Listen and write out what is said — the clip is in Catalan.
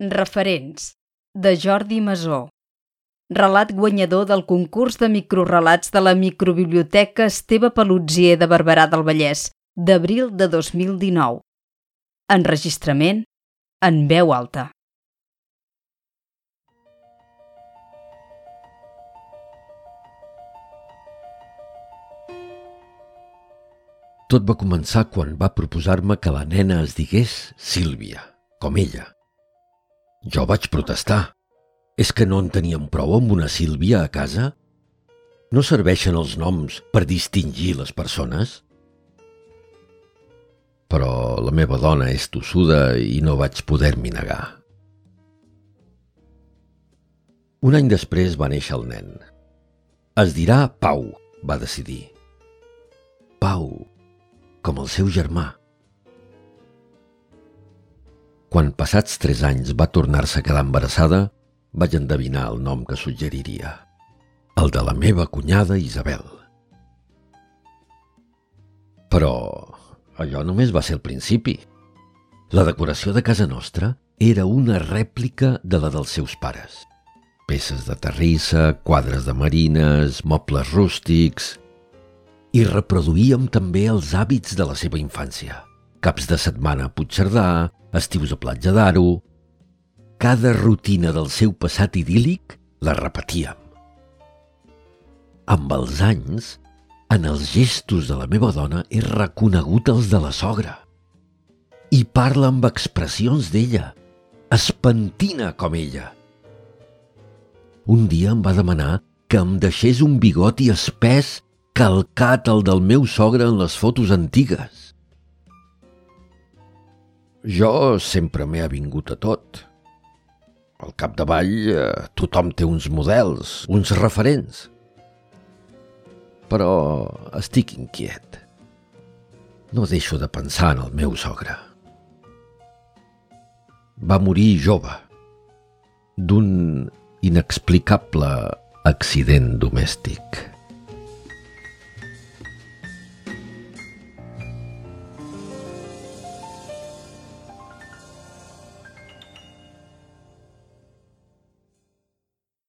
Referents, de Jordi Masó. Relat guanyador del concurs de microrelats de la microbiblioteca Esteve Palutsier de Barberà del Vallès, d'abril de 2019. Enregistrament en veu alta. Tot va començar quan va proposar-me que la nena es digués Sílvia, com ella. Jo vaig protestar. És que no en teníem prou amb una Sílvia a casa? No serveixen els noms per distingir les persones? Però la meva dona és tossuda i no vaig poder-m'hi negar. Un any després va néixer el nen. Es dirà Pau, va decidir. Pau, com el seu germà. Quan passats tres anys va tornar-se a quedar embarassada, vaig endevinar el nom que suggeriria. El de la meva cunyada Isabel. Però allò només va ser el principi. La decoració de casa nostra era una rèplica de la dels seus pares. Peces de terrissa, quadres de marines, mobles rústics... I reproduïem també els hàbits de la seva infància. Caps de setmana a Puigcerdà, estius a Platja d'Aro... Cada rutina del seu passat idíl·lic la repetíem. Amb els anys, en els gestos de la meva dona he reconegut els de la sogra. I parla amb expressions d'ella. Es pentina com ella. Un dia em va demanar que em deixés un bigoti espès calcat el del meu sogre en les fotos antigues. Jo sempre m'he avingut a tot. Al capdavall, eh, tothom té uns models, uns referents. Però estic inquiet. No deixo de pensar en el meu sogre. Va morir jove, d'un inexplicable accident domèstic.